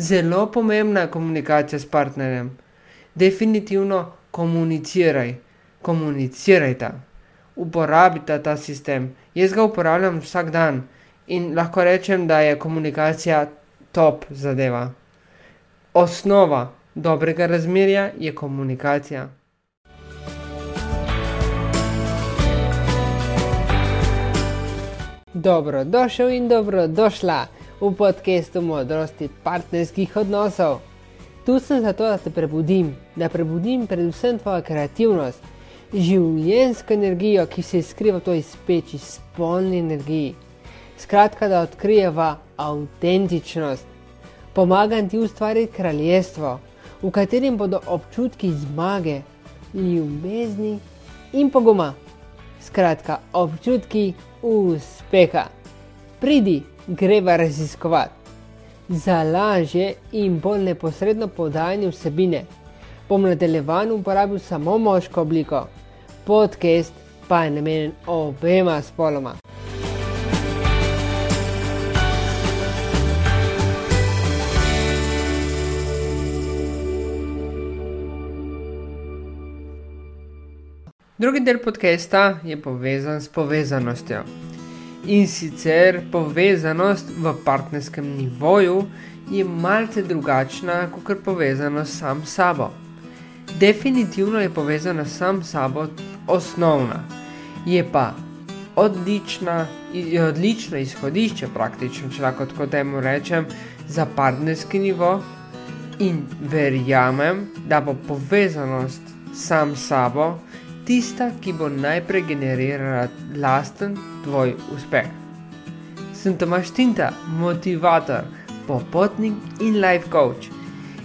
Zelo pomembna je komunikacija s partnerjem. Definitivno komuniciraj, komunicirajte, uporabite ta sistem. Jaz ga uporabljam vsak dan in lahko rečem, da je komunikacija top zadeva. Osnova dobrega razmerja je komunikacija. Dobrodošel in dobrodošla v podkastu modrosti partnerskih odnosov. Tu sem zato, da te prebudim, da prebudim predvsem tvojo kreativnost, življensko energijo, ki se skriva v toj speči, spolni energiji. Skratka, da odkrijeva avtentičnost. Pomagam ti ustvariti kraljestvo, v katerem bodo občutki zmage, ljubezni in poguma. Skratka, občutki uspeha. Pridi, greva raziskovati. Za lažje in bolj neposredno podajanje vsebine bom nadaljevan uporabil samo moško obliko, podcast pa je namenjen obema spoloma. Drugi del podcasta je povezan s povezanostjo in sicer povezanost v partnerskem nivoju je malce drugačna kot povezanost sam s sabo. Definitivno je povezana sam s sabo osnovna, je pa odlična, je odlično izhodišče praktično, če lahko tako temu rečem, za partnerski nivo in verjamem, da bo povezanost sam s sabo tista, ki bo najprej generirala lasten tvoj uspeh. Sem Tomaš Tinta, motivator, popotnik in life coach.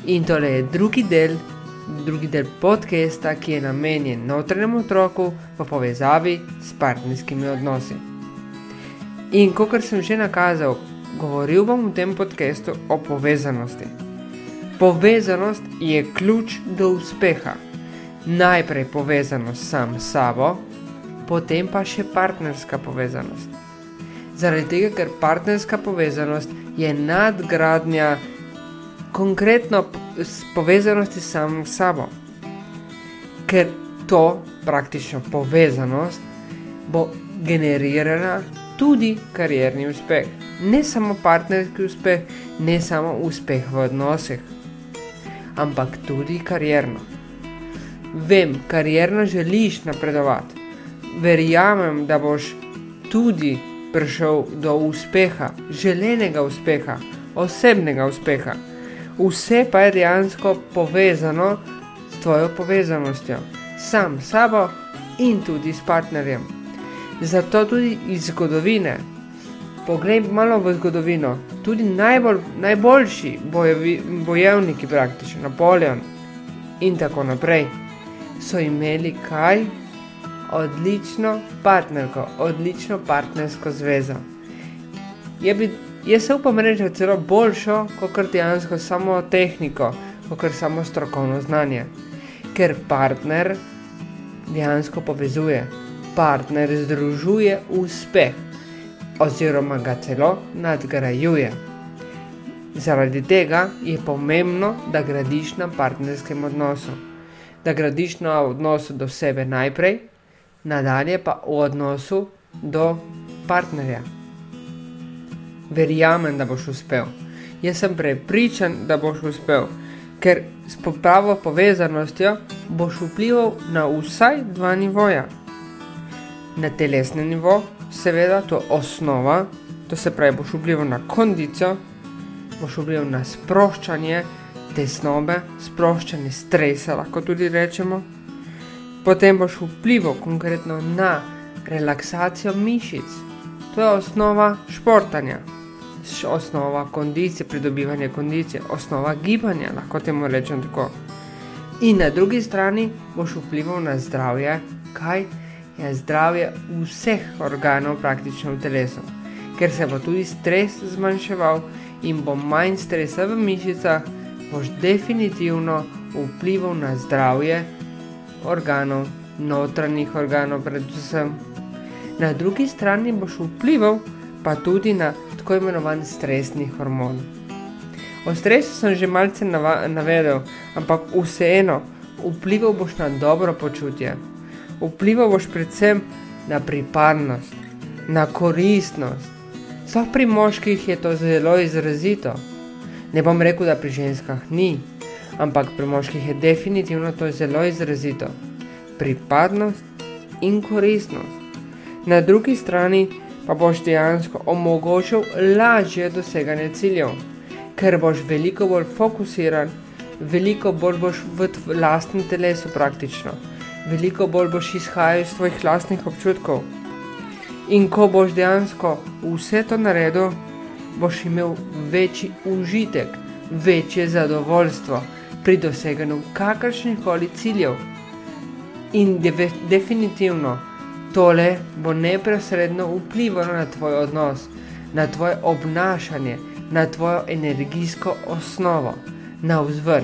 In tole je drugi del, drugi del podcasta, ki je namenjen notranjemu otroku v povezavi s partnerskimi odnosi. In kot sem že nakazal, govoril bom v tem podkastu o povezanosti. Povezanost je ključ do uspeha najprej povezanost sam s sabo, potem pa še partnerska povezanost. Zaradi tega, ker partnerska povezanost je nadgradnja konkretno povezanosti sam s sabo. Ker to praktično povezanost bo generirala tudi karjerni uspeh. Ne samo partnerski uspeh, ne samo uspeh v odnosih, ampak tudi karjerno. Vem, karjerno želiš napredovati. Verjamem, da boš tudi prišel do uspeha, želenega uspeha, osebnega uspeha. Vse pa je dejansko povezano s tvojo povezanostjo, sam s sabo in tudi s partnerjem. Zato tudi iz zgodovine. Poglej malo v zgodovino. Tudi najbolj, najboljši bojevi, bojevniki, praktično Napoleon in tako naprej so imeli kaj? Odlično partnerko, odlično partnersko zvezo. Jaz se upam reči, da je celo boljšo, kot dejansko samo tehniko, kot samo strokovno znanje. Ker partner dejansko povezuje, partner združuje uspeh, oziroma ga celo nadgrajuje. Zaradi tega je pomembno, da gradiš na partnerskem odnosu da gradiš na odnosu do sebe najprej, nadalje pa v odnosu do partnerja. Verjamem, da boš uspel. Jaz sem prepričan, da boš uspel, ker s pravo povezanostjo boš vplival na vsaj dva nivoja. Na telesni nivo, seveda, to je osnova, to se pravi, boš vplival na kondicijo, boš vplival na sproščanje, tesnobe, sproščanje stresa, lahko tudi rečemo. Potem boš vplival konkretno na relaksacijo mišic, to je osnova športanja, osnova kondicije, pridobivanja kondicije, osnova gibanja, lahko temu rečem tako. In na drugi strani boš vplival na zdravje, kaj je zdravje vseh organov praktično v telesu, ker se bo tudi stres zmanjševal in bo manj stresa v mišicah boš definitivno vplival na zdravje organov, notranjih organov, predvsem. Na drugi strani boš vplival pa tudi na tako imenovan stresni hormon. O stresu sem že malce navedel, ampak vseeno, vplival boš na dobro počutje. Vplival boš predvsem na pripadnost, na koristnost. Sploh pri moških je to zelo izrazito. Ne bom rekel, da pri ženskah ni, ampak pri moških je definitivno to zelo izrazito. Pripadnost in koristnost. Na drugi strani pa boš dejansko omogočil lažje doseganje ciljev, ker boš veliko bolj fokusiran, veliko bolj boš v vlastnem telesu praktično, veliko bolj boš izhajal iz svojih vlastnih občutkov. In ko boš dejansko vse to naredil, boš imel večji užitek, večje zadovoljstvo pri doseganju kakršnih koli ciljev. In de definitivno tole bo neposredno vplivalo na tvoj odnos, na tvoje obnašanje, na tvojo energijsko osnovo, na vzven.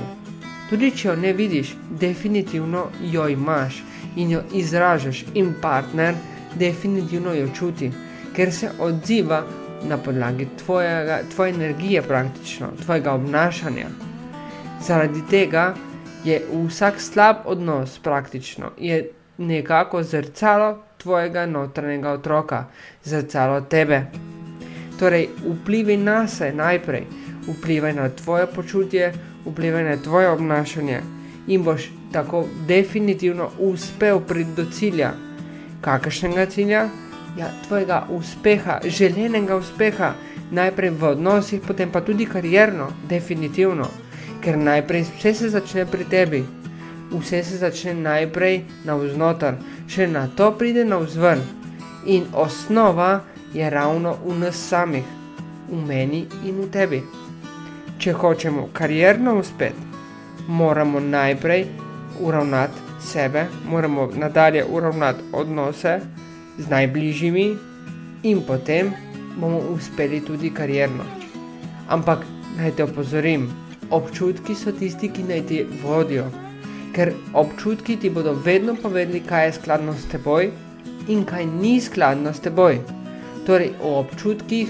Tudi če jo ne vidiš, definitivno jo imaš in jo izražaš, in partner definitivno jo čuti, ker se odziva na podlagi tvojega, tvoje energije, praktično tvojega obnašanja. Zaradi tega je vsak slab odnos praktično nekako zrcalo tvojega notranjega otroka, zrcalo tebe. Torej, vplivaj na sebe najprej, vplivaj na tvoje počutje, vplivaj na tvoje obnašanje in boš tako definitivno uspel priti do cilja. Kakšnega cilja? Ja, tvojega uspeha, želenega uspeha, najprej v odnosih, potem pa tudi karjerno, definitivno. Ker najprej vse se začne pri tebi, vse se začne najprej na vznoter, še na to pride na vzven. In osnova je ravno v nas samih, v meni in v tebi. Če hočemo karjerno uspeti, moramo najprej uravnati sebe, moramo nadalje uravnati odnose z najbližjimi in potem bomo uspeli tudi karjerno. Ampak naj te opozorim, občutki so tisti, ki naj te vodijo ker občutki ti bodo vedno povedali, kaj je skladno s teboj in kaj ni skladno s teboj. Torej, o občutkih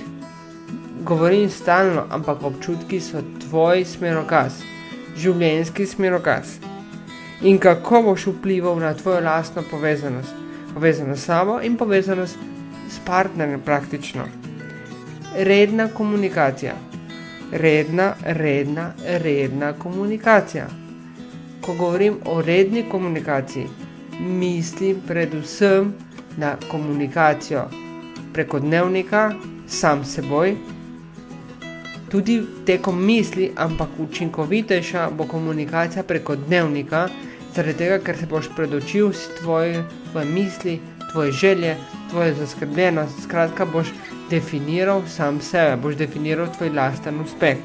govorim stalno, ampak občutki so tvoj smerokaz, življenjski smerokaz. In kako boš vplival na tvojo lastno povezanost, povezanost s sabo in povezanost s partnerjem praktično. Redna komunikacija. Redna, redna, redna komunikacija ko govorim o redni komunikaciji, mislim predvsem na komunikacijo preko dnevnika, sam seboj, tudi tekom misli, ampak učinkovitejša bo komunikacija preko dnevnika, zaradi tega, ker se boš predočil s tvoje, tvoje misli, tvoje želje, tvoje zaskrbljenost, skratka boš definiral sam sebe, boš definiral tvoj lasten uspeh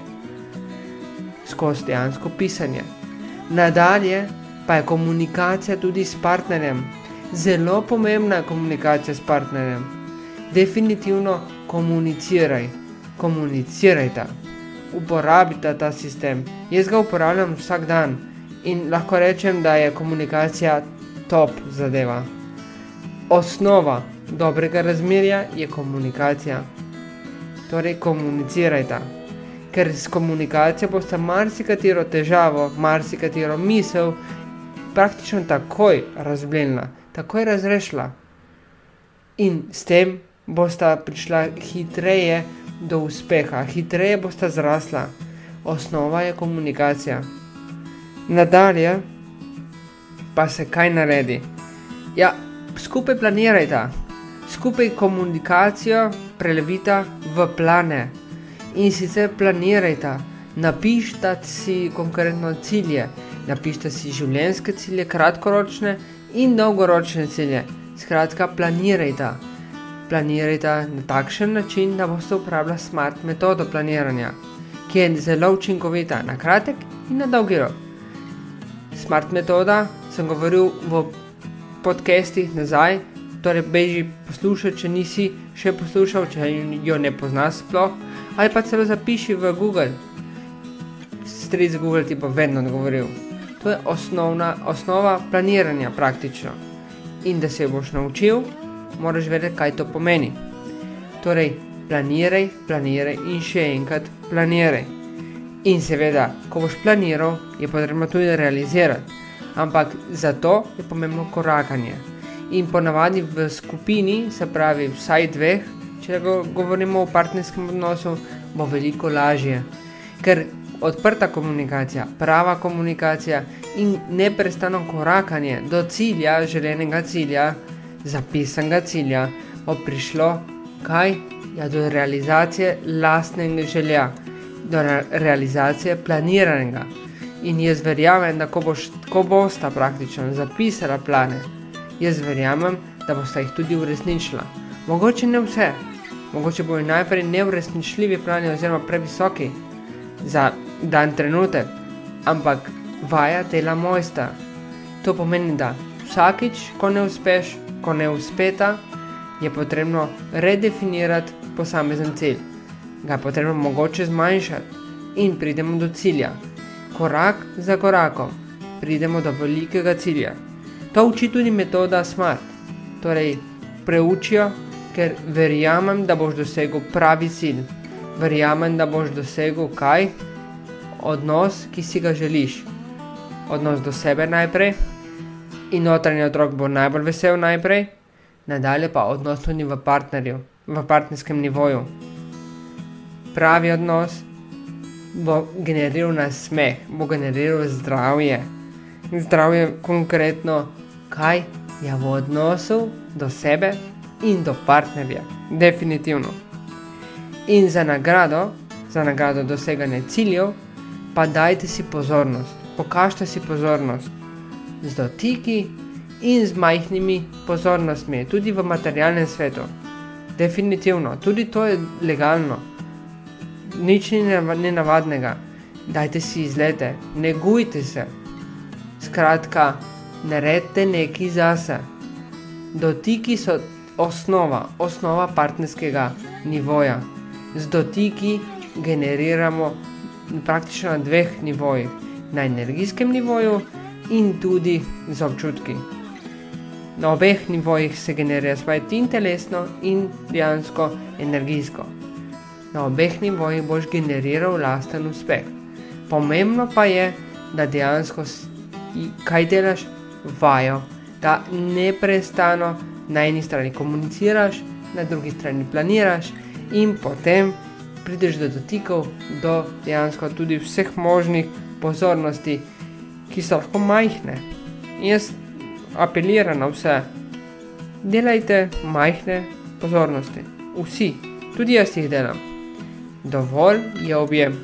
skozi dejansko pisanje. Nadalje pa je komunikacija tudi s partnerjem. Zelo pomembna je komunikacija s partnerjem. Definitivno komuniciraj, komuniciraj ta, uporabite ta sistem. Jaz ga uporabljam vsak dan in lahko rečem, da je komunikacija top zadeva. Osnova dobrega razmerja je komunikacija. Torej, komunicirajte ker s komunikacijo boste marsikatero težavo, marsikatero misel praktično takoj razblenila, takoj razrešila. In s tem boste prišla hitreje do uspeha, hitreje boste zrasla. Osnova je komunikacija. Nadalje pa se kaj naredi. Ja, skupaj planirajte, skupaj komunikacijo prelevite v plane in sicer planirajte, napišite si konkretno cilje, napišite si življenjske cilje, kratkoročne in dolgoročne cilje. Skratka, planirajte. Planirajte na takšen način, da boste uporabljali smart metodo planiranja, ki je zelo učinkovita na kratek in na dolgi rok. Smart metoda sem govoril v podcestih nazaj, torej beži poslušati, če nisi še poslušal, če jo ne poznaš sploh ali pa celo zapiši v Google. Stric Google ti bo vedno odgovoril. To je osnovna osnova planiranja praktično. In da se boš naučil, moraš vedeti, kaj to pomeni. Torej, planiraj, planiraj in še enkrat planiraj. In seveda, ko boš planiral, je potrebno tudi realizirati. Ampak za to je pomembno korakanje. In ponavadi v skupini, se pravi vsaj dveh, če govorimo o partnerskem odnosu, bo veliko lažje. Ker odprta komunikacija, prava komunikacija in neprestano korakanje do cilja, željenega cilja, zapisanega cilja, bo prišlo kaj? Ja, do realizacije lastnega želja, do re realizacije planiranega. In jaz verjamem, da ko, boš, ko bosta praktično zapisala plane, jaz verjamem, da bosta jih tudi uresničila. Mogoče ne vse, mogoče bojo najprej neuresničljivi plani oziroma previsoki za dan trenutek, ampak vaja dela mojsta. To pomeni, da vsakič, ko ne uspeš, ko ne uspeta, je potrebno redefinirati posamezen cilj. Ga je potrebno mogoče zmanjšati in pridemo do cilja. Korak za korakom pridemo do velikega cilja. To uči tudi metoda SMART. Torej, preučijo, ker verjamem, da boš dosegel pravi cilj. Verjamem, da boš dosegel kaj? Odnos, ki si ga želiš. Odnos do sebe najprej in notranji otrok bo najbolj vesel najprej, nadalje pa odnos tudi v partnerju, v partnerskem nivoju. Pravi odnos bo generiral nasmeh, bo generiral zdravje. Zdravje konkretno, kaj je v odnosu do sebe in do partnerja. Definitivno. In za nagrado, za nagrado doseganja ciljev, pa dajte si pozornost, pokažite si pozornost z dotiki in z majhnimi pozornostmi, tudi v materialnem svetu. Definitivno, tudi to je legalno, nič ni nenavadnega. Dajte si izlete, negujte se. Skratka, naredite nekaj zase. Dotiki so osnova, osnova partnerskega nivoja. Z dotiki generiramo praktično na dveh nivojih, na energijskem nivoju in tudi z občutki. Na obeh nivojih se generira spajti in telesno in dejansko energijsko. Na obeh nivojih boš generiral lasten uspeh. Pomembno pa je, da dejansko kaj delaš, vajo, da neprestano na eni strani komuniciraš, na drugi strani planiraš in potem prideš do dotikov, do dejansko tudi vseh možnih pozornosti, ki so lahko majhne. In jaz apeliram na vse, delajte majhne pozornosti, vsi, tudi jaz jih delam. Dovolj je objem,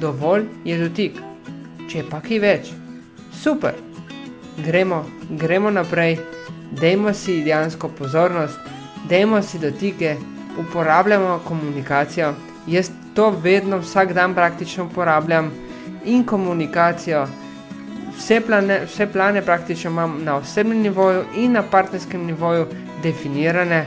dovolj je dotik, če pa kaj več, super, gremo, gremo naprej, dajmo si dejansko pozornost, dajmo si dotike, uporabljamo komunikacijo. Jaz to vedno, vsak dan praktično uporabljam in komunikacijo. Vse plane, vse plane praktično imam na osebnem nivoju in na partnerskem nivoju definirane,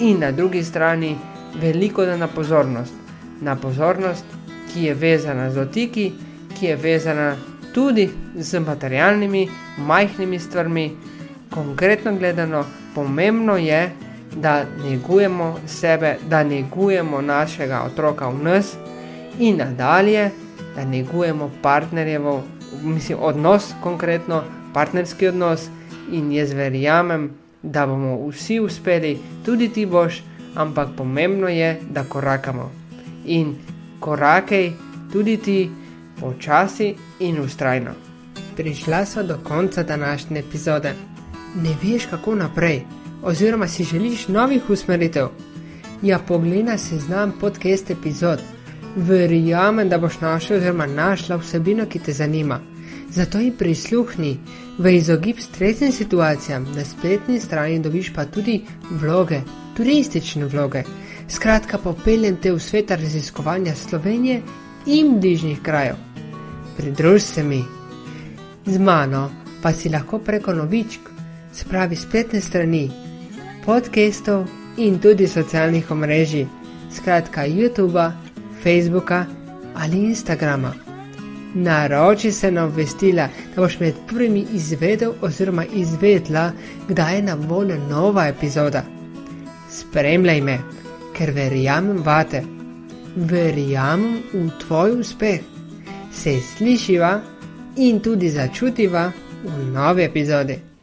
in na drugi strani veliko da na pozornost. Na pozornost, ki je vezana z dotiki, ki je vezana tudi z materialnimi, majhnimi stvarmi. Konkretno gledano, pomembno je, da negujemo sebe, da negujemo našega otroka v nas in nadalje, da negujemo partnerjevo mislim, odnos, konkretno partnerski odnos, in jaz verjamem, da bomo vsi uspeli, tudi ti boš, ampak pomembno je, da korakamo. In korakaj tudi ti počasi in ustrajno. Prišla so do konca današnje epizode. Ne veš, kako naprej, oziroma si želiš novih usmeritev. Ja, poglej se znam podcast epizod. Verjamem, da boš našel oziroma našla vsebino, ki te zanima. Zato ji prisluhni v izogib stresnim situacijam, na spletni strani dobiš pa tudi vloge, turistične vloge. Skratka, popeljem te v svet raziskovanja Slovenije in bližnjih krajev. Pridruž se mi. Z mano pa si lahko preko novičk, spravi spletne strani, podcastov in tudi socialnih omrežij, skratka YouTube, Facebooka ali Instagrama. Naroči se na obvestila, da boš med prvimi izvedel oziroma izvedla, kdaj je na voljo nova epizoda. Spremljaj me, ker verjamem vate, verjamem v tvoj uspeh Se slišiva in tudi začutiva v novi epizodi.